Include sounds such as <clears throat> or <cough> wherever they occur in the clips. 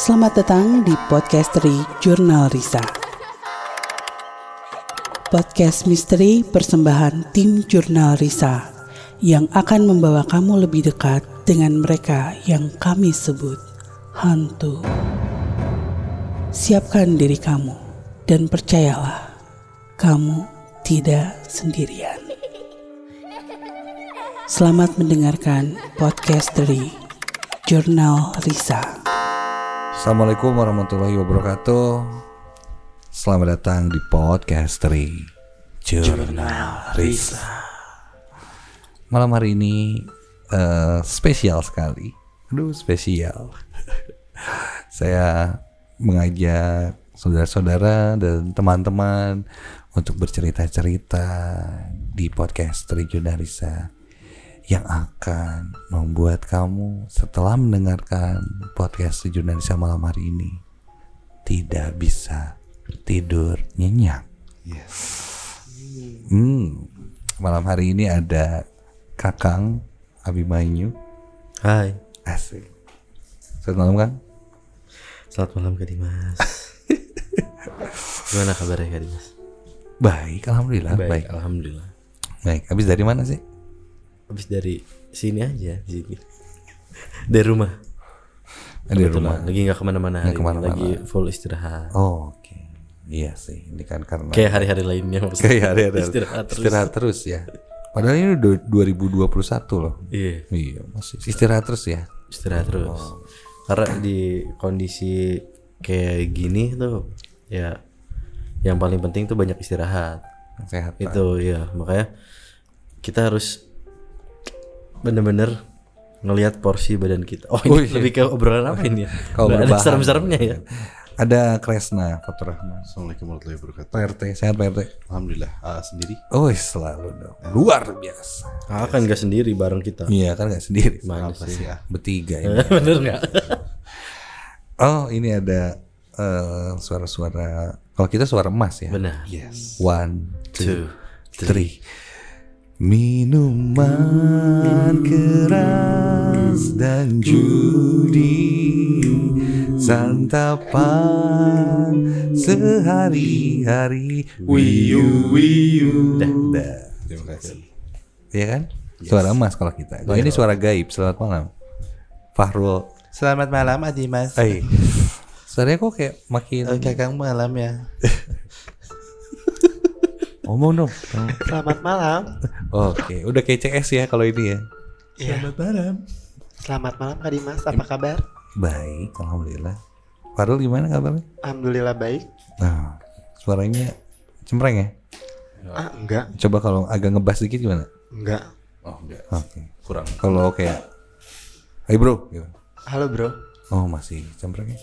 Selamat datang di Podcastery Jurnal Risa. Podcast misteri persembahan tim Jurnal Risa yang akan membawa kamu lebih dekat dengan mereka yang kami sebut hantu. Siapkan diri kamu dan percayalah, kamu tidak sendirian. Selamat mendengarkan podcast dari Jurnal Risa. Assalamualaikum warahmatullahi wabarakatuh. Selamat datang di Podcastery Jurnal Risa Malam hari ini eh, spesial sekali. Aduh spesial. <laughs> Saya mengajak saudara-saudara dan teman-teman Untuk bercerita-cerita di Podcastery Jurnal Risa yang akan membuat kamu setelah mendengarkan podcast jurnalis malam hari ini tidak bisa tidur nyenyak. Hmm, malam hari ini ada Kakang Abimanyu. Hai, Asik. Selamat malam Kang. selamat malam Kak Dimas. <laughs> Gimana kabarnya Kak Dimas? Baik, alhamdulillah. Baik. Alhamdulillah. Baik. Habis dari mana sih? Habis dari sini aja, di sini. <laughs> Dari rumah. Dari rumah. Lagi nggak ke mana-mana hari ke mana-mana. Lagi full istirahat. Oh, oke. Iya sih, ini kan karena Kayak hari-hari lainnya <laughs> maksudnya. kayak hari-hari Istirahat terus. istirahat terus ya. Padahal ini udah 2021 loh. Iya, Iya, masih istirahat terus ya. istirahat terus. Karena di kondisi kayak gini tuh ya yang paling penting tuh banyak istirahat. Sehat. Itu ya makanya kita harus bener-bener ngelihat porsi badan kita. Oh ini Oh, iya. lebih ke obrolan apa ini ya? Kalau ada serem-seremnya ya. Ada Kresna Fatur Rahman. Assalamualaikum warahmatullahi wabarakatuh. Pak RT, sehat Pak RT. Alhamdulillah ah, sendiri. Oh, selalu dong. Luar biasa. Ah, kan nggak sendiri bareng kita. Iya kan nggak sendiri. Mana Apa sih? sih ah? Bertiga ini. <laughs> Bener nggak? Oh, ini ada eh, suara-suara. Kalau kita suara emas ya. Benar. Yes. One, two, Two, three. Minuman keras dan judi Santapan sehari-hari Wiyu wiyu Dah, dah. Terima kasih. Iya kan? Suara emas kalau kita Kalau ini suara gaib Selamat malam Fahrul Selamat malam Adi Mas. Ay. <laughs> Suaranya kok kayak makin Kakang malam ya. <laughs> Ngomong dong Selamat malam. Oke Udah kayak CS ya kalau ini ya Selamat malam. Selamat malam Kak Dimas, apa kabar? Baik Alhamdulillah Fahrul gimana kabarnya? Alhamdulillah baik. Nah, suaranya cempreng ya. Ah, enggak, Coba kalau agak ngebas dikit gimana? enggak. Oh enggak. Oke. Kurang. Kalau kayak, Hai bro, gitu. Halo bro. Oh masih cempreng ya?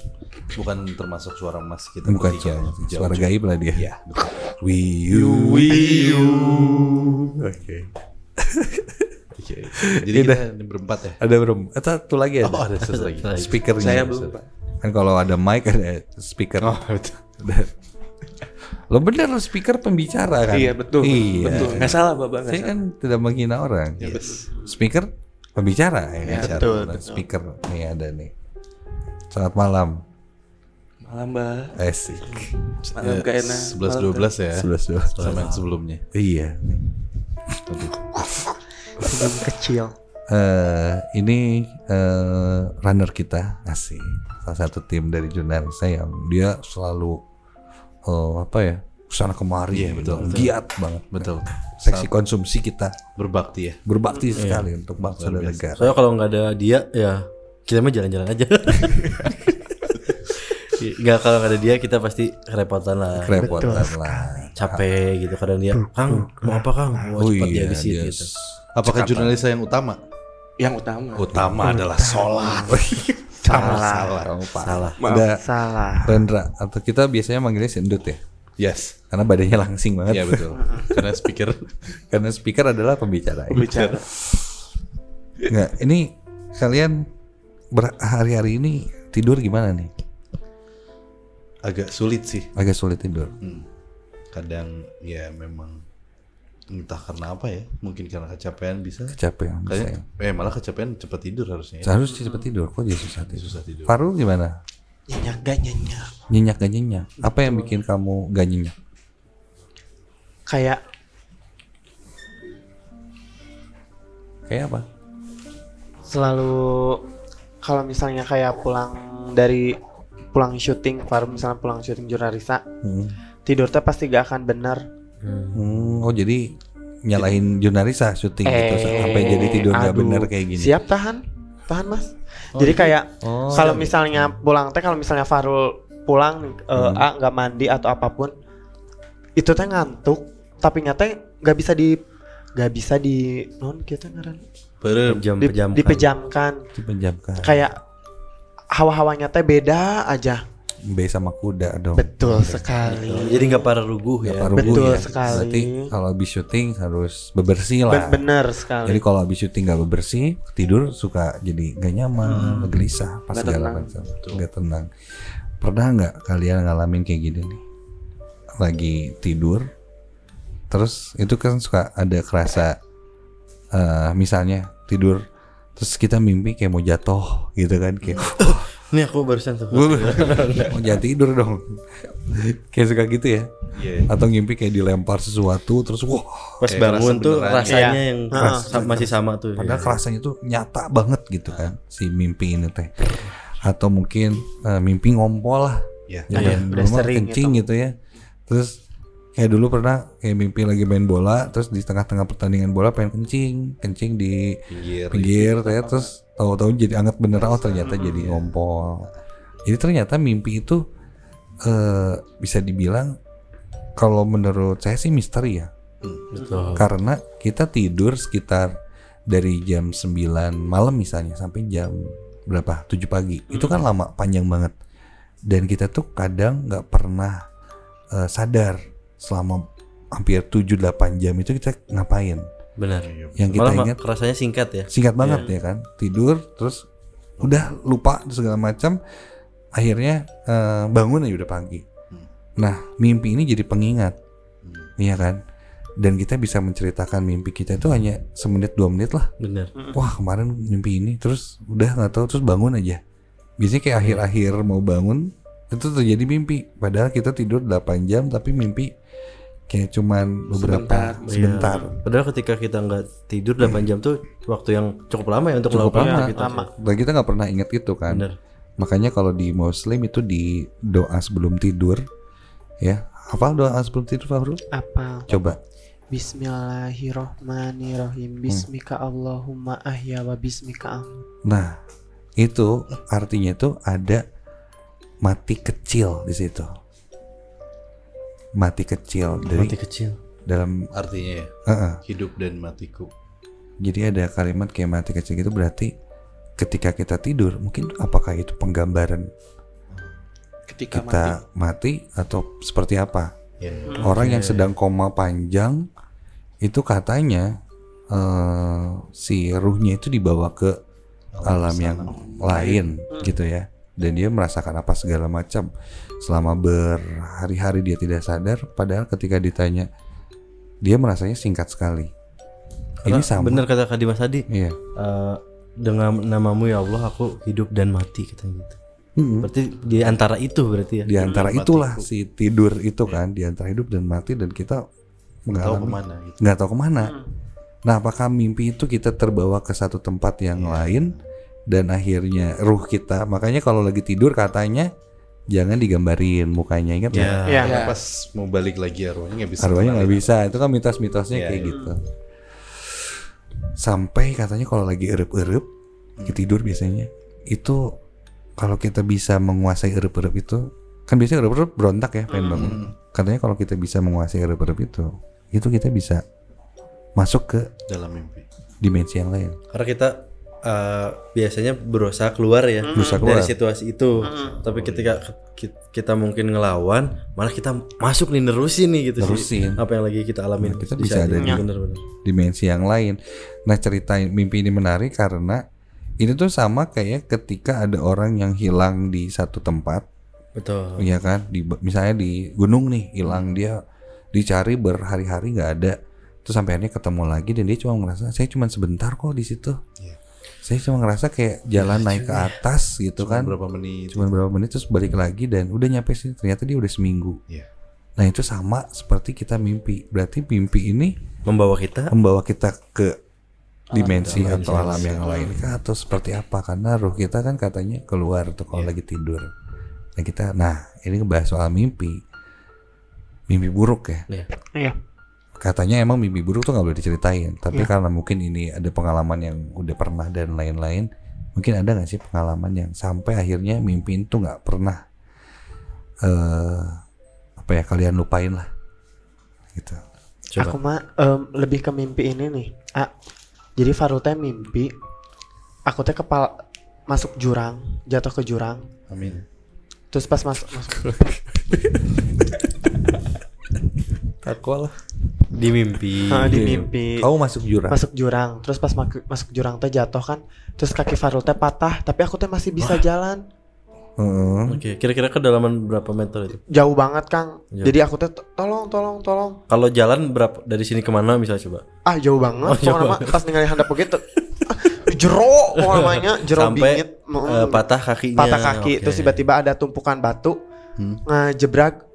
Bukan termasuk suara emas kita. Bukan bertiga. suara, Jauh, suara jauh. gaib lah dia. Iya, betul. Wiyu, wiyu. Oke. Oke. Jadi kita ini berempat ya. Ada belum? Eh, Satu lagi ada. Oh, ada satu lagi. <laughs> Speakernya. Saya belum, Pak. Kan kalau ada mic ada speaker. Oh, betul. Lo bener lo speaker pembicara kan? Iya betul. Iya. Betul. Nggak salah bapak. nggak Saya salah. kan tidak menghina orang. Speaker pembicara ya. kan? betul, betul. Speaker nih ada nih. Selamat malam. Malam mbak. Asik. Malam Kak Ena. 11 12 ya. Sudah sudah. Sama yang sebelumnya. Iya. Senyum kecil. Eh ini eh runner kita asik. Salah satu tim dari jurnalis saya yang dia selalu eh apa ya? Ke sana kemari Iya, gitu. betul, betul. giat banget. Betul. Seksi konsumsi kita Berbakti ya. berbakti sekali untuk bangsa dan negara. Soalnya kalau nggak ada dia ya kita mah jalan-jalan aja. <laughs> Nggak kalau nggak ada dia kita pasti kerepotan lah. Kerepotan lah. Capek gitu kadang dia, Kang mau apa Kang? Mau Oh cepat iya, dihabisin dia gitu. Apakah jurnalis yang utama? Yang utama. Utama adalah sholat. <laughs> Salah. Salah. Salah. Ada salah. Rendra atau kita biasanya manggilnya sendut ya. Yes. Karena badannya langsing banget. Iya betul. <laughs> Karena speaker Karena speaker adalah pembicara. Bicara. Nggak, ini kalian berhari-hari ini tidur gimana nih? agak sulit sih. Agak sulit tidur. Hmm. Kadang ya memang entah karena apa ya mungkin karena kecapean bisa Kecapean. kayaknya saya. eh malah kecapean cepat tidur harusnya ya. Seharusnya cepat tidur. Kok jadi susah tidur? susah tidur Faru gimana? Nyenyak gak nyenyak. Nyenyak gak nyenyak? Apa yang bikin kamu gak nyenyak? Kayak Kayak apa? selalu kalau misalnya kayak pulang dari pulang syuting, baru misalnya pulang syuting Jurnalisa, Hmm. tidur teh pasti gak akan bener. Hmm, oh jadi nyalahin Junarisa syuting gitu sampai jadi tidur gak Eh, aduh. bener kayak gini. Siap tahan, tahan mas. Jadi kayak Oh, kalau misalnya pulang teh kalau misalnya Farul pulang eh, Hmm. ah, nggak mandi atau apa pun, itu teh ngantuk, tapi nyata nggak bisa di nggak bisa di non kita ngaran Pejam, di, pejamkan. dipejamkan dipejamkan. kayak hawa-hawanya teh beda aja B sama kuda dong. betul sekali Jadi nggak para ruguh ya. Paruh Betul ya. sekali. Berarti kalau habis syuting harus bebersih lah. Ben- bener sekali Jadi kalau habis syuting nggak bebersih, tidur suka jadi gak nyaman, gelisah, pas Nggak segala tenang. macam, nggak tenang. Pernah nggak kalian ngalamin kayak gini nih? Lagi tidur, terus itu kan suka ada kerasa, eh, misalnya tidur, terus kita mimpi kayak mau jatuh gitu kan, kayak Ini aku barusan tuh. <laughs> mau jatuh tidur dong, kayak suka gitu ya. Iya. Atau ngimpi kayak dilempar sesuatu, terus wah Pas bangun tuh beneran. rasanya Iya. yang sa- masih sama tuh. Padahal ya. kerasanya tuh nyata banget gitu kan si mimpi ini teh. Atau mungkin eh, mimpi ngompol lah. Iya. Ya, Iya, mah sering kencing gitu ya. Terus kayak dulu pernah kayak mimpi lagi main bola, terus di tengah-tengah pertandingan bola pengen kencing, kencing di Pinggir. pinggir ya, terus tahu-tahu jadi anget beneran oh ternyata jadi ngompol. Jadi ternyata mimpi itu eh bisa dibilang kalau menurut saya sih misteri ya. Betul. Karena kita tidur sekitar dari jam 9 malam misalnya sampai jam berapa? 7 pagi. Itu kan lama panjang banget. Dan kita tuh kadang nggak pernah eh, sadar selama hampir 7-8 jam itu kita ngapain. Benar. Yang kita Malah ma- ingat rasanya singkat ya. singkat banget ya kan. Tidur terus udah lupa segala macam. Akhirnya eh, bangun aja udah pagi. Nah, mimpi ini jadi pengingat. Iya kan? Dan kita bisa menceritakan mimpi kita itu hanya semenit dua menit lah. Benar. Wah kemarin mimpi ini terus udah nggak tahu terus bangun aja. Biasanya kayak akhir-akhir mau bangun itu terjadi mimpi. Padahal kita tidur 8 jam tapi mimpi kayak cuman beberapa sebentar. Iya. Padahal ketika kita nggak tidur 8 jam tuh waktu yang cukup lama ya untuk Cukup melakukan lama. aktivitas. lama. Dan kita nggak pernah ingat itu kan. Bener. Makanya kalau di Muslim itu di doa sebelum tidur ya. Hafal doa sebelum tidur Fahrul? apa Coba. Bismillahirrohmanirrohim Bismika Allahumma ahya wa bismika amut Nah, itu artinya itu ada mati kecil di situ. Mati kecil dari Mati kecil. dalam Artinya ya Heeh. hidup dan matiku. Jadi ada kalimat kayak mati kecil gitu berarti ketika kita tidur mungkin apakah itu penggambaran ketika mati kita mati, atau seperti apa? Ya. Orang yang sedang koma panjang itu katanya eh, si ruhnya itu dibawa ke alam yang lain gitu ya. Dan dia merasakan apa segala macam selama berhari-hari dia tidak sadar padahal ketika ditanya dia merasanya singkat sekali. Ini Karena sama. Bener kata Kak Dimas tadi. Iya. eh, dengan namamu ya Allah aku hidup dan mati kata gitu. Mm-mm. Berarti di antara itu berarti ya. Di antara itulah si tidur itu kan, di antara hidup dan mati dan kita Tahu mengalami ke mana gitu. nggak tahu ke mana. Nah, apakah mimpi itu kita terbawa ke satu tempat yang lain dan akhirnya ruh kita, makanya kalau lagi tidur katanya jangan digambarin mukanya ingat nggak? Ya. ya Pas mau balik lagi arwahnya nggak bisa. Arwahnya nggak bisa, itu kan mitos-mitosnya Iya, kayak iya. gitu. Sampai katanya kalau lagi erup-erup, lagi tidur biasanya itu kalau kita bisa menguasai erup-erup itu, kan biasanya erup-erup berontak ya pengen bangun. Katanya kalau kita bisa menguasai erup-erup itu, itu kita bisa masuk ke dalam mimpi. dimensi yang lain. Karena kita eh, biasanya berusaha keluar ya Berusaha keluar. dari situasi itu. Tapi ketika ki- kita mungkin ngelawan, malah kita masuk nih nerusin nih gitu Nerusin. sih. Apa yang lagi kita alamin. Nah, kita di bisa ada di- Bener-bener. dimensi yang lain. Nah cerita mimpi ini menarik karena ini tuh sama kayak ketika ada orang yang hilang di satu tempat, Betul. Iya kan? Di misalnya di gunung nih hilang dia dicari berhari-hari nggak ada. Terus sampai akhirnya ketemu lagi dan dia cuma ngerasa saya cuma sebentar kok di situ. Iya. Saya cuma ngerasa kayak jalan naik ke atas gitu Cuma kan. berapa menit. Cuma berapa menit terus balik lagi dan udah nyampe sini ternyata dia udah seminggu. Iya. nah itu sama seperti kita mimpi. Berarti mimpi ini Membawa kita? Membawa kita ke dimensi atau alam yang lain kah? Atau seperti apa? Karena ruh kita kan katanya keluar tuh kalau lagi tidur. Nah kita nah ini ngebahas soal mimpi. Mimpi buruk ya? Iya. Iya. Katanya emang mimpi buruk tuh nggak boleh diceritain tapi karena mungkin ini ada pengalaman yang udah pernah dan lain-lain mungkin ada nggak sih pengalaman yang sampai akhirnya mimpi itu nggak pernah eh apa ya kalian lupain lah gitu Coba. Aku mah em, lebih ke mimpi ini nih. Ah, jadi Farul teh mimpi aku teh kepala masuk jurang, jatuh ke jurang. amin Terus pas masuk <laughs> masuk takwa lah di mimpi. <laughs> Ah, di mimpi kamu masuk jurang masuk jurang. Terus pas mak- masuk jurang teh jatuh kan. Terus kaki Farul teh patah, tapi aku teh masih bisa jalan. Heeh. Oke, kira-kira kedalaman berapa meter itu? Jauh banget, Kang. Jauh. Jadi aku teh tolong tolong tolong. Kalau jalan berapa dari sini ke mana misalnya coba? Ah, jauh banget. Oh, jauh mah pas ningali handap begitu. <laughs> ah, jero namanya jero Sampai bingit. Eh, patah kakinya. patah kaki Oke. terus tiba-tiba ada tumpukan batu Hmm. ngejebrak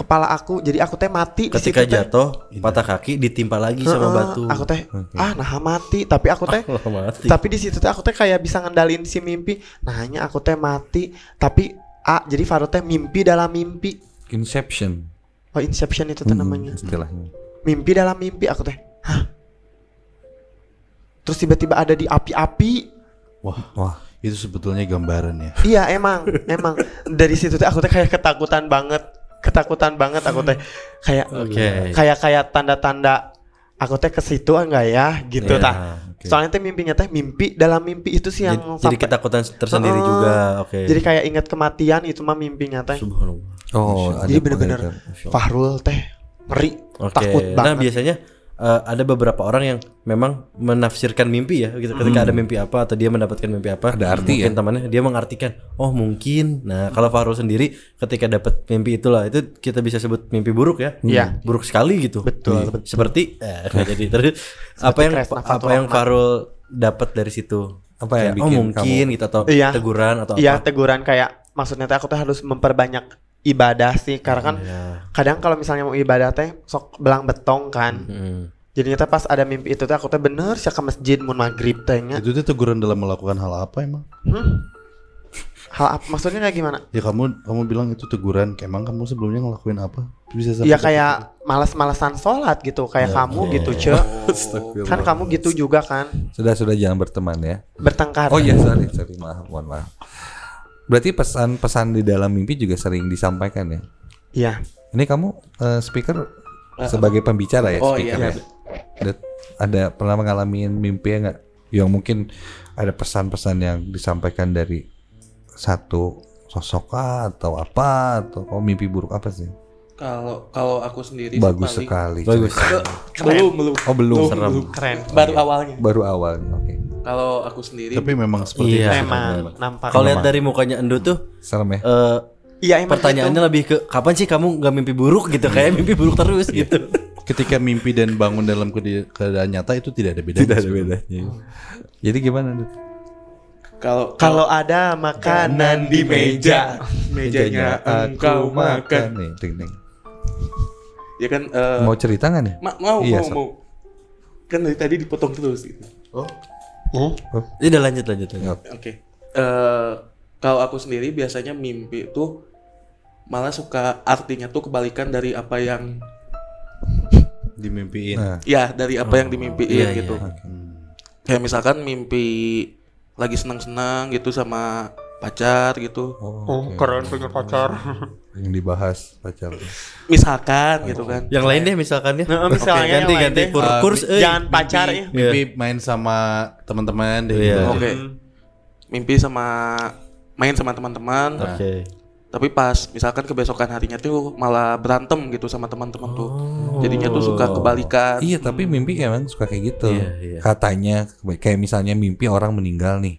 kepala aku jadi aku teh mati di Ketika situ teh. jatuh, patah kaki ditimpa lagi sama Heeh, batu. aku teh ah nah mati. Tapi aku teh <laughs> Oh, mati. tapi di situ teh aku teh kayak bisa ngendalin si mimpi. Nahnya aku teh mati. Tapi ah jadi Faro teh mimpi dalam mimpi. Inception. Oh inception itu teh Hmm, namanya. istilahnya. Mimpi dalam mimpi aku teh hah? Terus tiba-tiba ada di api-api. Wah wah. itu sebetulnya gambaran ya. Iya emang emang. Dari situ teh aku teh kayak ketakutan banget ketakutan banget aku teh kayak Oke. kayak kayak tanda-tanda aku teh ke situ enggak ya gitu Iya, tah oke. soalnya teh mimpinya teh mimpi dalam mimpi itu sih yang Jadi, jadi ketakutan tersendiri Heeh. juga. Oke. jadi kayak ingat kematian itu mah mimpinya teh Subhanallah. oh jadi bener-bener. Fahrul teh ngeri Oke. takut Nah, banget biasanya eh, ada beberapa orang yang memang menafsirkan mimpi ya gitu. Ketika ada mimpi apa atau dia mendapatkan mimpi apa, Ada arti mungkin ya? temannya dia mengartikan, oh mungkin. Nah, kalau Farul sendiri ketika dapat mimpi itulah itu kita bisa sebut mimpi buruk ya. Iya. Buruk sekali gitu. Betul, betul. Seperti eh, <laughs> jadi terus apa yang apa yang. Farul dapat dari situ? Apa yang Kayak, oh mungkin gitu atau Iya. teguran atau iya apa? teguran kayak maksudnya aku teh harus memperbanyak ibadah sih karena kan Iya. kadang kalau misalnya mau ibadah teh sok belang betong kan Hmm. Jadinya teh pas ada mimpi itu teh aku teh bener sih ke masjid mun maghrib teh nya. itu tuh teguran dalam melakukan hal apa emang Hmm? Hal apa maksudnya kayak gimana? ya kamu kamu bilang itu teguran emang kamu sebelumnya ngelakuin apa bisa sampai Ya kayak malas-malasan sholat gitu kayak kamu gitu ce. Kan kamu gitu juga kan sudah sudah jangan berteman ya bertengkar. oh iya sorry sorry maaf mohon maaf berarti pesan-pesan di dalam mimpi juga sering disampaikan ya Iya. ini kamu eh, speaker sebagai pembicara ya Oh, speaker iya. ya? ada, ada pernah mengalami mimpi ya nggak yang mungkin ada pesan-pesan yang disampaikan dari satu sosok atau apa atau oh, mimpi buruk apa sih Kalau kalau aku sendiri sih bagus paling- sekali Bagus. Eh, belum belum. Oh belum. Belum. Keren. baru awalnya. Baru awal oke. Kalau aku sendiri tapi memang seperti Iya. Memang nampak. Kalau lihat dari mukanya Endo tuh serem ya? eh Iya emang pertanyaannya lebih ke kapan sih kamu nggak mimpi buruk? gitu kayak mimpi buruk terus gitu. ketika mimpi dan bangun dalam keadaan nyata itu tidak ada bedanya. Tidak ada bedanya. Jadi gimana kalau Kalau ada makanan di meja, mejanya engkau makan. nih ding, ding. Ya kan eh, mau cerita nggak nih? Ma- mau Iya, mau so- mau. Kan dari tadi dipotong terus gitu. Ini udah lanjut lanjut lanjut. oke. Eh, kalau aku sendiri biasanya mimpi itu malah suka artinya tuh kebalikan dari apa yang dimimpiin. Nah. Ya dari apa yang dimimpiin iya, gitu. iya. kayak misalkan mimpi lagi senang-senang gitu sama pacar gitu. Oh, keren punya pacar. Yang dibahas pacar misalkan gitu kan Yang lain deh misalkan ya. Nah, misalnya Oke, yang ganti ganti kur Uh, kurs eh. Jangan pacar ya. mimpi main sama teman-teman deh Iya. gitu. oke mimpi sama main sama teman-teman Oke. tapi pas misalkan kebesokan harinya tuh malah berantem gitu sama teman-teman tuh jadinya tuh suka kebalikan Iya tapi mimpi emang suka kayak gitu Iya, iya. Katanya kayak misalnya mimpi orang meninggal nih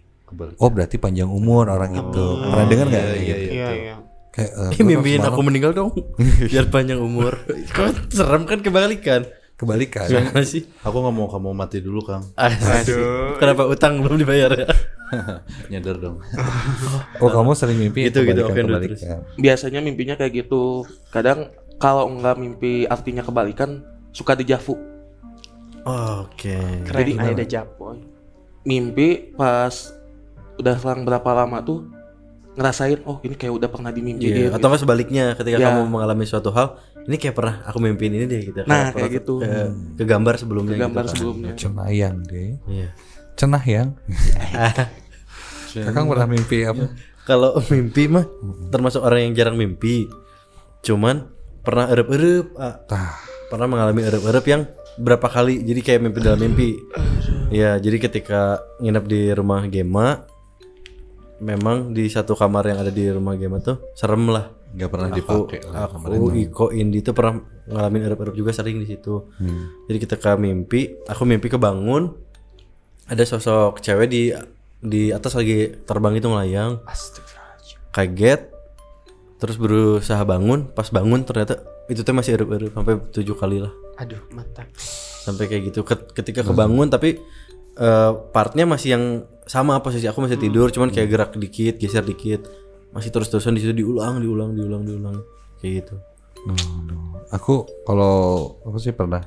Oh berarti panjang umur orang itu Pernah dengar nggak? kayak gitu? Iya, iya. Kayak eh, Ih, gua mimpiin aku meninggal dong <laughs> biar panjang umur. Kok serem kan kebalikan. kebalikan. Gimana sih? Aku nggak mau kamu mati dulu Kang. Aduh. Kenapa utang belum dibayar ya? <laughs> Nyadar dong. Oh kamu sering mimpi Gitu, gitu, kebalikan. biasanya mimpinya kayak gitu kadang kalau nggak mimpi artinya kebalikan suka dijafu Oke. Keren Jadi, ada Japon. mimpi pas udah selang berapa lama tuh ngerasain oh ini kayak udah pernah dimimpi Iya, atau nggak sebaliknya ketika Ya. kamu mengalami suatu hal, ini kayak pernah aku mimpiin ini deh gitu. Nah, pernah kayak gitu. Ke, ke gambar sebelumnya gambar gitu kan. sebelumnya Cenayang deh. Iya. Cenah yang. <laughs> Kakang pernah mimpi apa? <laughs> Kalau mimpi mah termasuk orang yang jarang mimpi. Cuman pernah erep-erep, ah. pernah mengalami erep-erep yang berapa kali jadi kayak mimpi dalam mimpi. Ya, jadi ketika nginep di rumah Gema memang di satu kamar yang ada di rumah Gema tuh serem lah. Nggak pernah Aku, dipakai lah kamar aku Iko Indi tuh pernah ngalamin erep-erep juga sering di situ. Jadi ketika mimpi, aku mimpi kebangun ada sosok cewek di di atas lagi terbang itu ngelayang. Kaget terus berusaha bangun, pas bangun ternyata itu teh masih erep-erep sampai tujuh kali lah. Aduh, mata. Sampai kayak gitu. Ket- Ketika kebangun tapi eh, partnya masih yang sama posisi aku masih tidur, cuman kayak gerak dikit, geser dikit. Masih terus-terusan di situ diulang, diulang, diulang, diulang. Kayak gitu. Aku kalau apa sih pernah.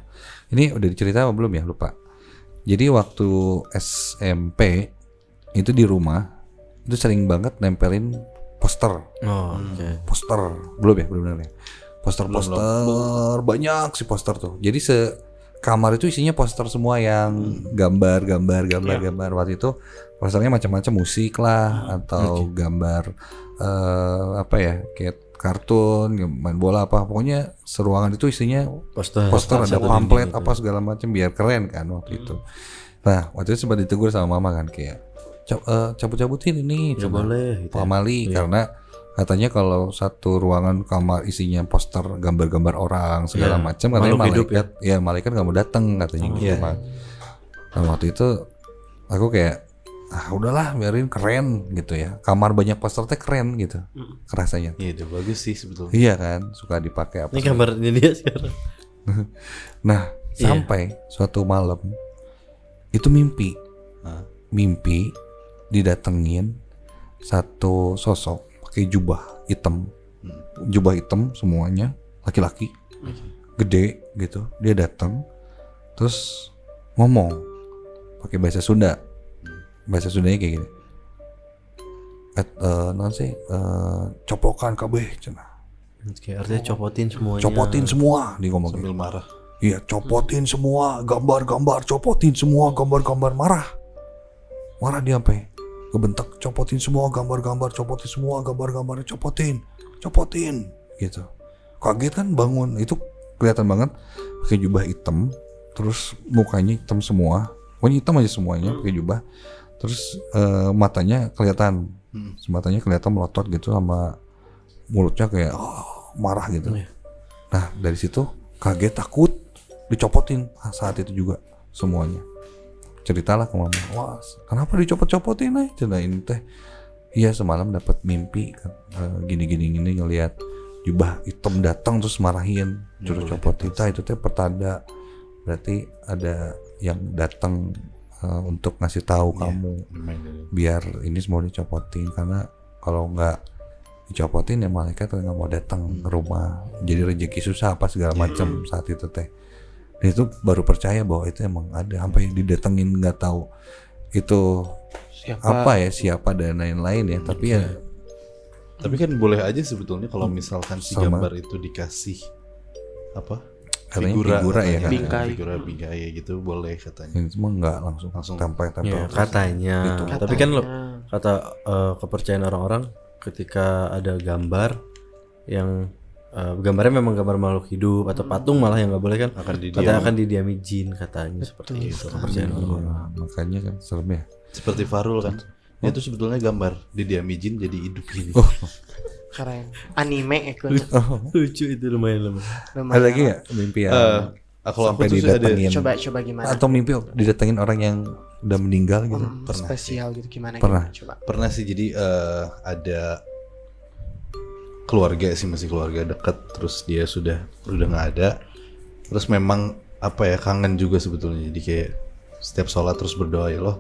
Ini udah dicerita apa belum ya? Lupa. Jadi waktu SMP itu di rumah itu sering banget nempelin poster, Oh, oke. poster belum ya belum benar ya. Poster-poster banyak sih poster tuh. Jadi se kamar itu isinya poster semua yang gambar, gambar, gambar, gambar. Waktu itu posternya macam-macam musik lah atau gambar eh, apa ya kayak kartun, main bola apa. Pokoknya seruangan itu isinya Poster. poster ada pamflet dinding apa segala macam biar keren kan waktu itu. Nah waktu itu sempat ditegur sama mama kan kayak "Cap- eh, cabut-cabutin ini Nggak cuma boleh gitu Pak ya. Mali karena katanya kalau satu ruangan kamar isinya poster gambar-gambar orang segala Iya. macam katanya Makhluk hidup malaikat ya malaikat nggak mau datang katanya gitu iya. Pak. Nah waktu itu aku kayak ah udahlah biarin keren gitu ya kamar banyak poster teh keren gitu kerasanya Iya, udah bagus sih sebetulnya. iya kan suka dipakai apa Ini gambarnya dia sekarang. <laughs> Nah, Iya. sampai suatu malam itu mimpi. Mimpi didatengin satu sosok pakai jubah hitam. Jubah hitam semuanya, laki-laki. Gede gitu. Dia datang terus ngomong pakai bahasa Sunda. Bahasa Sundanya kayak gini. Et, eh, non sih, eh, coplokan kabeh cenah. Oke, artinya copotin semuanya. Copotin semua dia ngomong gitu. Sambil marah. Iya, copotin semua gambar-gambar, copotin semua gambar-gambar marah. Marah dia sampai kebentak, copotin semua gambar-gambar, copotin semua gambar-gambar, copotin, copotin, gitu. Kaget kan bangun, itu kelihatan banget pakai jubah hitam, terus mukanya hitam semua, pokoknya hitam aja semuanya pakai jubah, terus eh, matanya kelihatan, matanya kelihatan melotot gitu sama mulutnya kayak "Ah," marah gitu. Nah dari situ kaget takut dicopotin ah, saat itu juga semuanya. Ceritalah ke mama, wah kenapa dicopot-copotin eh? Cina ini teh, iya semalam dapat mimpi kan eh, gini-gini gini ngelihat jubah hitam datang terus marahin, terus copotin. Tah, itu teh pertanda. Berarti ada yang datang eh, untuk ngasih tahu kamu. Main dari biar ini semua dicopotin karena kalau nggak dicopotin ya malaikat nggak mau datang ke rumah. Jadi rezeki susah apa segala macam saat itu teh itu baru percaya bahwa itu emang ada sampai didatengin nggak tahu itu siapa apa ya siapa dan lain-lain ya tapi ya Tapi kan boleh aja sebetulnya kalau misalkan si Sama. gambar itu dikasih apa? Katanya figura ya katanya, kan? Bingkai. Figura bingkai gitu boleh katanya. ini semua nggak langsung Langsung. tempel-tempel Ya, terus. katanya. Gitu. Tapi kan lo kata eh, kepercayaan orang-orang ketika ada gambar yang eh, gambarnya memang gambar makhluk hidup atau patung malah yang nggak boleh kan Akan didiami. katanya akan didiami jin katanya seperti itu kepercayaan orang-orang. Nah, makanya kan serem ya Seperti Farul kan. Dia itu sebetulnya gambar didiami jin jadi hidup gini. Oh. Keren. Anime itu. Lucu itu lumayan lumayan. ada lagi nggak mimpi yang Eh, kalau aku sampai ada didatengin Coba coba gimana? atau mimpi didatengin orang yang udah meninggal gitu Hmm, spesial gitu gimana? Pernah. gimana? Coba. pernah sih jadi eh, ada keluarga sih masih keluarga dekat terus dia sudah udah nggak ada. Terus memang apa ya kangen juga sebetulnya. Jadi kayak setiap sholat terus berdoa ya Allah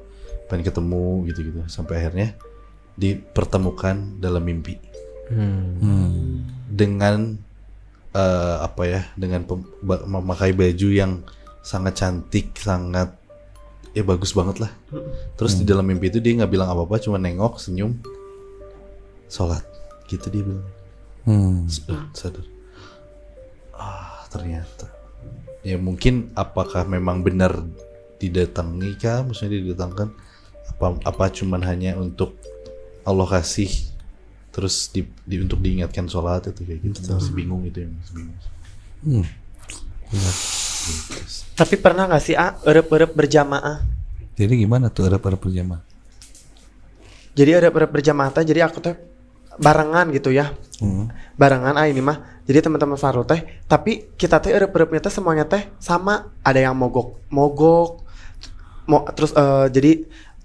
pengen ketemu gitu gitu sampai akhirnya dipertemukan dalam mimpi. Dengan eh, apa ya dengan memakai baju yang sangat cantik sangat ya bagus banget lah. Terus di dalam mimpi itu dia nggak bilang apa apa cuma nengok senyum sholat. Gitu dia bilang Hmm. Sudah sadar. Ah, ternyata. Ya mungkin apakah memang benar didatangi kah? Maksudnya didatangkan apa apa cuman hanya untuk Allah kasih terus di, di- untuk diingatkan sholat itu kayak gitu. Masih bingung itu yang masih bingung. Hmm. Tapi pernah nggak sih A erep-erep berjamaah? Jadi gimana tuh para berjamaah? Jadi erep-erep berjamaah jadi aku teh barengan gitu ya. Hmm. Barengan ah ini mah. Jadi teman-teman Farul teh, tapi kita teh erep-erepnya teh semuanya teh sama. Ada yang mogok, mogok. Mo, terus eh, jadi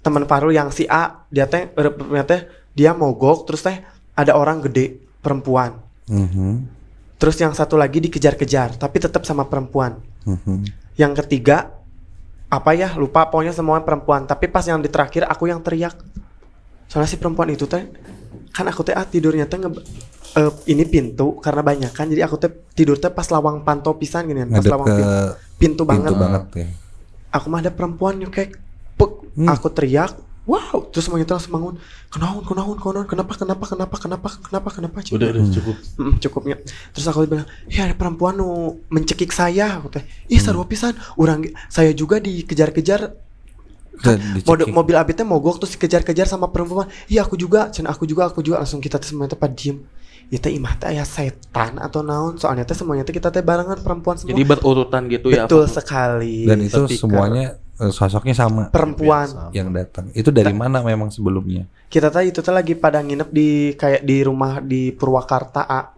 teman Farul yang si A dia teh erep-erepnya teh dia mogok terus teh ada orang gede perempuan. Mhm. Terus yang satu lagi dikejar-kejar tapi tetap sama perempuan. Mhm. Yang ketiga apa ya lupa pokoknya semua perempuan tapi pas yang di terakhir aku yang teriak soalnya si perempuan itu teh kan aku teh ah, tidurnya teh nge- eh, ini pintu karena banyak kan jadi aku teh tidur teh pas lawang pantau pisan gini kan, pas lawang ke pintu, pintu banget pintu banget ya. aku mah ada perempuan nyekek pek Hmm. aku teriak wow terus semuanya tuh langsung bangun kenaun kenaun kenaun kenapa kenapa kenapa kenapa kenapa kenapa Cik?" Udah udah cukup. Mm, cukupnya terus aku bilang ya ada perempuan nu mencekik saya aku teh ih sarua pisan orang saya juga dikejar-kejar Mode, dicekik. mobil abi teh mogok terus dikejar-kejar sama perempuan iya aku juga cen aku juga aku juga langsung kita teh pada diem ya teh imah teh aya setan atau naon soalnya teh semuanya teh kita teh barengan perempuan semua Jadi berurutan gitu ya. betul apa? sekali Dan itu semuanya eh, sosoknya sama perempuan yang datang. Itu dari mana memang sebelumnya? kita teh itu teh lagi pada nginep di kayak di rumah di Purwakarta A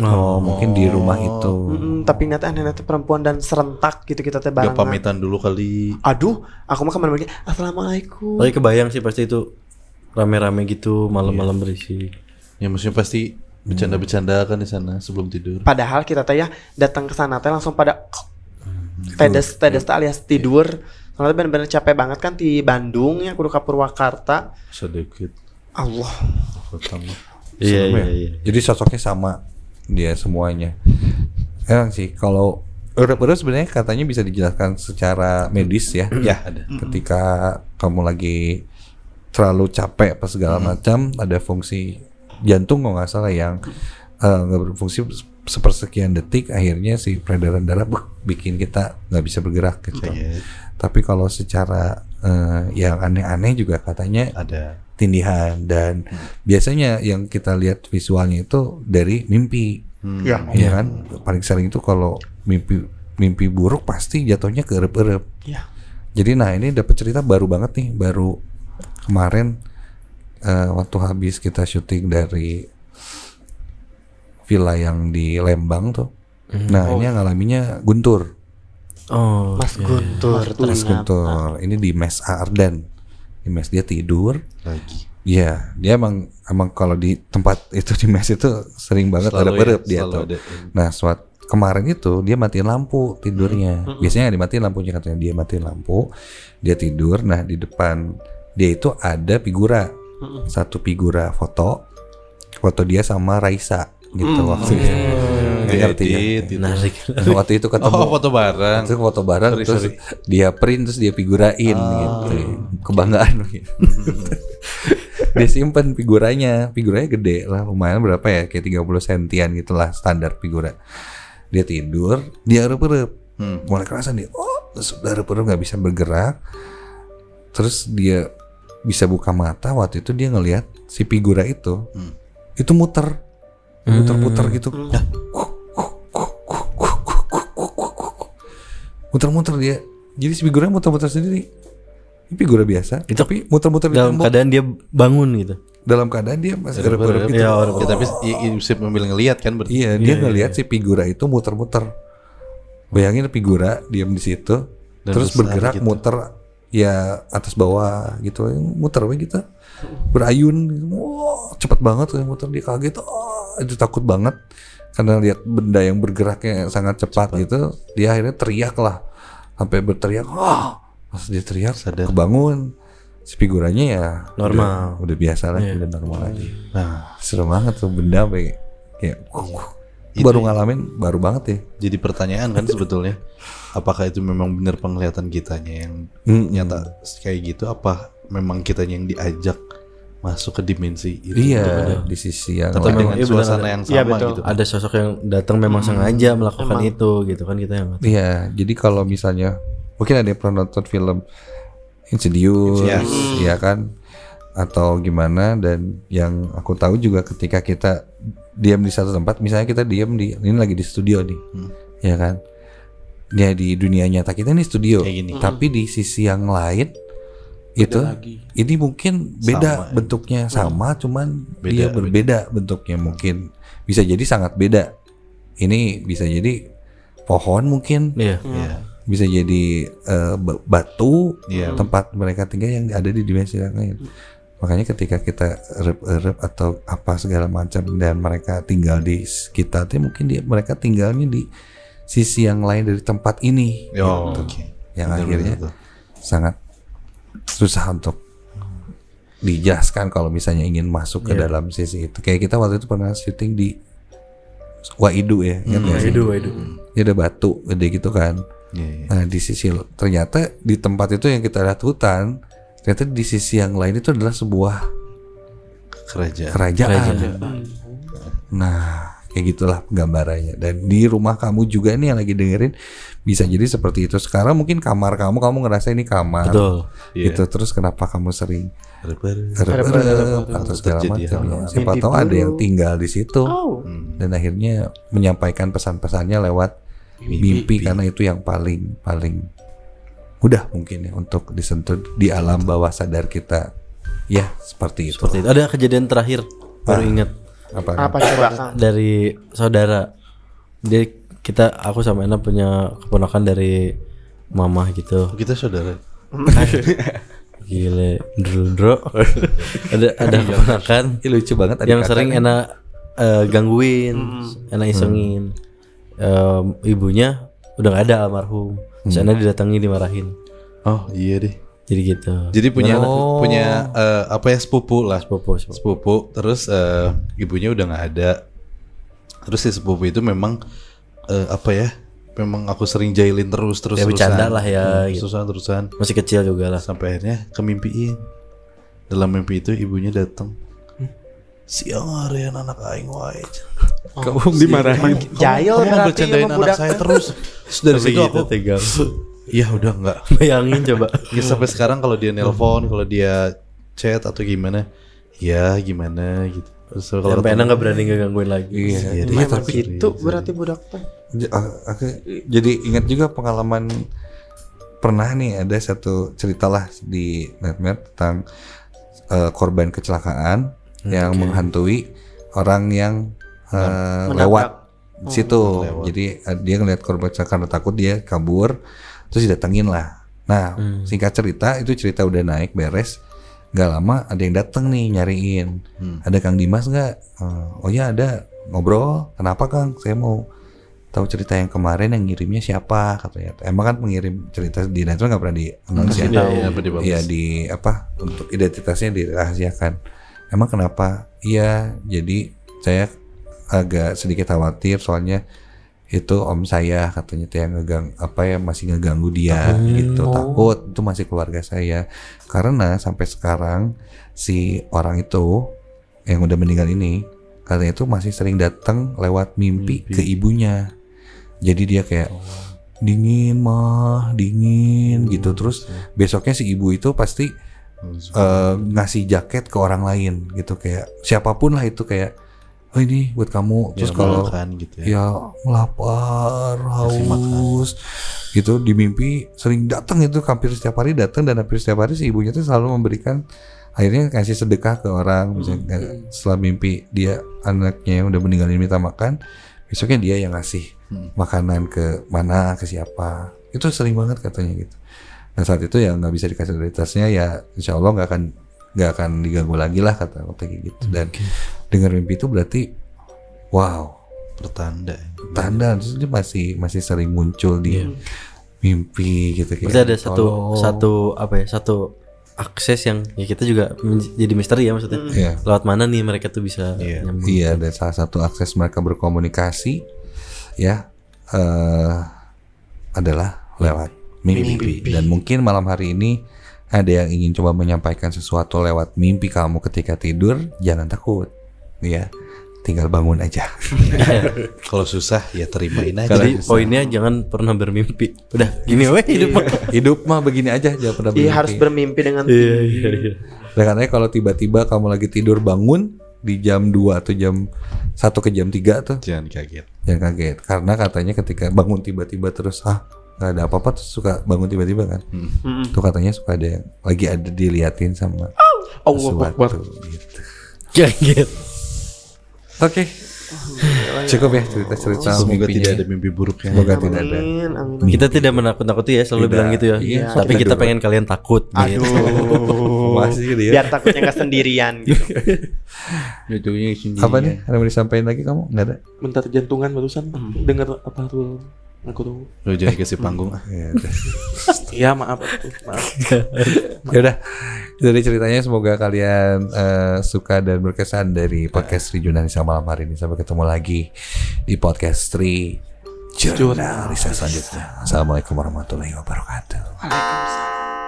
Oh, mungkin di rumah itu. Mm-mm, tapi nyata aneh teh perempuan dan serentak gitu kita teh Gak barengan pamitan dulu kali. aduh aku mah ke mana lagi assalamualaikum Tapi kebayang sih pasti itu rame-rame gitu malam-malam berisi. Ya maksudnya pasti bercanda-bercanda kan di sana sebelum tidur. Padahal kita teh ya datang ke sana teh langsung pada tedes tedes teh alias tidur. Soalnya bener-bener capek banget kan di Bandung ya kudu ka Purwakarta. Sedikit. Allah. Pertama. Iya iya ya? iya. Jadi sosoknya sama dia semuanya. Emang sih kalau urep-urep sebenarnya katanya bisa dijelaskan secara medis ya. <clears throat> Ya ada. Ketika kamu lagi terlalu capek apa segala macam, ada fungsi jantung kalau nggak salah yang eh, nggak berfungsi sepersekian detik, akhirnya si peredaran darah bek, bikin kita nggak bisa bergerak gitu. Iya. Tapi kalau secara eh, yang aneh-aneh juga katanya Ada. Tindihan. Dan biasanya yang kita lihat visualnya itu dari mimpi. Ya. ya kan? Paling sering itu kalau mimpi mimpi buruk pasti jatuhnya ke erep-erep. Ya. jadi nah ini dapat cerita baru banget nih baru kemarin eh, waktu habis kita syuting dari villa yang di Lembang tuh. Nah ini yang ngalaminya Guntur. Oh. Mas Guntur Mas. Guntur. Ini di mes Ardan di mes dia tidur Lagi. Iya, dia emang emang kalau di tempat itu di mes itu sering banget ada berep ya, dia tuh. ada. Nah, suat kemarin itu dia matiin lampu tidurnya. Biasanya nggak dimatiin lampunya katanya dia matiin lampu, dia tidur. Nah di depan dia itu ada figura, satu figura foto, foto dia sama Raisa gitu waktu itu. Ngerti ya. Edit, gitu. Menarik. Dan <laughs> waktu itu ketemu Oh foto bareng. itu foto bareng Sorry, terus sorry. dia print terus dia figurain gitu. kebanggaan. Gitu. <laughs> dia simpen figuranya. Figuranya gede lah lumayan berapa ya? Kayak 30 sentian gitu lah standar figura. Dia tidur dia erup-erup mulai kerasan dia oh sudah erup-erup nggak bisa bergerak. Terus dia bisa buka mata waktu itu dia ngelihat si figura itu. Itu muter. Muter-muter gitu muter-muter dia jadi si figuranya muter-muter sendiri ini figura biasa Itu tapi muter-muter di Dalam tembok keadaan dia bangun gitu. dalam keadaan dia masih erup-erup gitu Iya, Ya, tapi i- i- bisa membil ngelihat kan berarti. Iya, dia ngelihat si figura itu muter-muter. Bayangin figura diam di situ, Dan terus bergerak gitu. muter ya atas bawah gitu, muter we gitu. Berayun gitu. Wah, cepet banget muter dia kaget. Oh, itu takut banget. Karena lihat benda yang bergeraknya sangat cepat, gitu dia akhirnya teriak lah. Sampai berteriak wah pas dia teriak Sadar. kebangun. Si figurannya ya Normal. udah, udah biasa lah Iya. udah normal lagi Nah, serem banget tuh benda kayak kayak Itu baru ya. ngalamin baru banget ya. jadi pertanyaan kan sebetulnya. Apakah itu memang benar penglihatan kitanya yang Mm, nyata kayak gitu? Apa memang kitanya yang diajak masuk ke dimensi itu iya. di sisi yang memang- dengan iya, suasana yang Iya, sama betul. gitu. Ada sosok yang datang memang sengaja melakukan itu gitu kan kita yang. Iya, jadi kalau misalnya mungkin ada yang pernah nonton film Insidious, Yes. ya kan, atau gimana dan yang aku tahu juga ketika kita diam di satu tempat, misalnya kita diam di ini lagi di studio nih, ya kan, ya di dunia nyata kita ini studio, Kayak gini. tapi di sisi yang lain itu lagi. ini mungkin beda Sama, ya. bentuknya sama, cuman Beda, dia berbeda bentuknya mungkin bisa jadi sangat beda. Ini bisa jadi pohon mungkin Iya. Iya. bisa jadi ba- batu Iya. tempat mereka tinggal yang ada di dimensi yang lain. Makanya ketika kita erep-erep atau apa segala macam dan mereka tinggal di kita mungkin dia mereka tinggalnya di sisi yang lain dari tempat ini. Oh, gitu. oke. Yang Benar, akhirnya benar, sangat susah untuk dijelaskan kalau misalnya ingin masuk ke Iya. dalam sisi itu. Kayak kita waktu itu pernah syuting di Waidu ya, nggak sih? Waduh, waduh. Dia ada batu gede gitu kan. Iya, iya. Nah di sisi ternyata di tempat itu yang kita lihat hutan, ternyata di sisi yang lain itu adalah sebuah kerajaan kerajaan. Nah kayak gitulah gambarannya. Dan di rumah kamu juga nih yang lagi dengerin bisa jadi seperti itu. Sekarang mungkin kamar kamu, kamu ngerasa ini kamar. Betul. Iya. Gitu terus kenapa kamu sering atau segala macam. ya. Siapa Mimpi tahu ada yang tinggal di situ Oh. dan akhirnya menyampaikan pesan-pesannya lewat mimpi, karena itu yang paling paling mudah mungkin ya untuk disentuh di alam bawah sadar kita ya seperti itu Seperti itu. Ada kejadian terakhir baru ingat apa Apa coba dari saudara. Jadi kita aku sama Ena punya keponakan dari mama gitu. kita saudara <laughs> Gile, ndro <laughs> ada ada keponakan Ih, lucu banget yang kakak sering. Ena eh, gangguin, Ena isengin. Em, ibunya udah gak ada almarhum. Terus Ena didatangi dimarahin. oh iya deh Jadi gitu. jadi punya Oh. punya eh, apa ya sepupu lah Sepupu, sepupu. sepupu terus eh, ibunya udah nggak ada terus si sepupu itu memang eh, apa ya memang aku sering jailin terus terus Ya, bercanda lah ya, gitu. terusan terusan Masih kecil juga lah. sampai akhirnya kemimpiin dalam mimpi itu ibunya datang siang harian anak aing wae kamu dimarahin Jail kamu berarti bercandain anak budak saya terus terus dari situ aku tegang. Iya udah nggak <laughs> Bayangin coba. <laughs> ya sampai sekarang kalau dia nelpon kalau dia chat atau gimana ya gimana gitu terus kalau Sampai Ena ketemu- nggak berani ngegangguin lagi. iya Iya, Memang tapi gitu berarti budak teh. ah, aku jadi ingat juga pengalaman pernah nih ada satu cerita lah di Nightmare tentang eh, korban kecelakaan yang menghantui orang yang Menabrak. lewat di situ. lewat. Jadi eh, dia ngeliat korban kecelakaan takut dia kabur, terus didatengin lah. Nah, singkat cerita itu cerita udah naik beres. Gak lama ada yang dateng nih nyariin. Ada Kang Dimas nggak? Eh, oh ya ada. Ngobrol. Kenapa Kang? Saya mau tahu cerita yang kemarin yang ngirimnya siapa katanya. Emang kan pengirim cerita di net nggak pernah di announce ya. Iya, iya. Iya di apa untuk identitasnya dirahasiakan. Emang kenapa? Iya, jadi saya agak sedikit khawatir soalnya itu om saya katanya tuh yang ngegang apa ya masih ngeganggu dia gitu. Takut itu masih keluarga saya. Karena sampai sekarang si orang itu yang udah meninggal ini katanya itu masih sering datang lewat mimpi, ke ibunya. Jadi dia kayak dingin mah dingin gitu. Terus besoknya si ibu itu pasti eh, ngasih jaket ke orang lain gitu. Kayak siapa pun lah itu kayak oh ini buat kamu. Terus Ya, kalau makan gitu ya. ya lapar haus. Gitu di mimpi sering datang itu hampir setiap hari datang dan hampir setiap hari si ibunya tuh selalu memberikan akhirnya kasih sedekah ke orang. Misalnya setelah mimpi dia anaknya yang udah meninggal ini minta makan besoknya dia yang ngasih makanan ke mana ke siapa. Itu sering banget katanya gitu. Dan saat itu ya nggak bisa dikasih identitasnya ya insya Allah nggak akan nggak akan diganggu lagi lah kata kata kayak gitu dan dengar mimpi itu berarti wow pertanda. tanda terus dia masih masih sering muncul di mimpi gitu kayak Berarti ada satu tolong. satu apa ya satu akses yang ya kita juga jadi misteri ya maksudnya. Iya. Lewat mana nih mereka tuh bisa nyambung. Iya, dan salah satu akses mereka berkomunikasi ya eh adalah lewat mimpi. Dan mungkin malam hari ini ada yang ingin coba menyampaikan sesuatu lewat mimpi kamu ketika tidur, jangan takut. Ya, tinggal bangun aja. <laughs> Kalau susah ya terimain aja. Jadi poinnya jangan pernah bermimpi. Udah gini weh hidup mah. <laughs> Hidup mah begini aja, jangan pernah Iya bermimpi. harus bermimpi dengan Iya iya iya. Dan katanya kalau tiba-tiba kamu lagi tidur bangun di jam 2 atau jam 1 ke jam 3 tuh Jangan kaget. Jangan kaget karena katanya ketika bangun tiba-tiba terus ah nggak ada apa-apa terus suka bangun tiba-tiba kan. Tuh katanya suka ada yang lagi ada diliatin sama Allah Akbar. sesuatu gitu. Kaget. Oke. Cukup ya cerita-cerita Semoga mimpinya. tidak ada mimpi buruk ya. Semoga tidak ada. Amin, amin. Kita tidak menakut-nakuti ya selalu Tidak. bilang gitu ya. Iya. Tapi Kita kita pengen kalian takut. gitu. Aduh. <laughs> Masih gitu ya. Biar takutnya nggak sendirian gitu. <laughs> Apa nih? Ada yang mau disampaikan lagi kamu? Enggak ada. Bentar jantungan barusan dengar apa tuh aku tuh. Lo jangan kasih panggung. ah. <laughs> Ya udah. Iya maaf maaf. <laughs> ya udah. Dari ceritanya semoga kalian eh, suka dan berkesan dari podcast Rijunanisa malam hari ini. Sampai ketemu lagi di podcast Tri Jurnalisa selanjutnya. Assalamualaikum warahmatullahi wabarakatuh. Waalaikumsalam.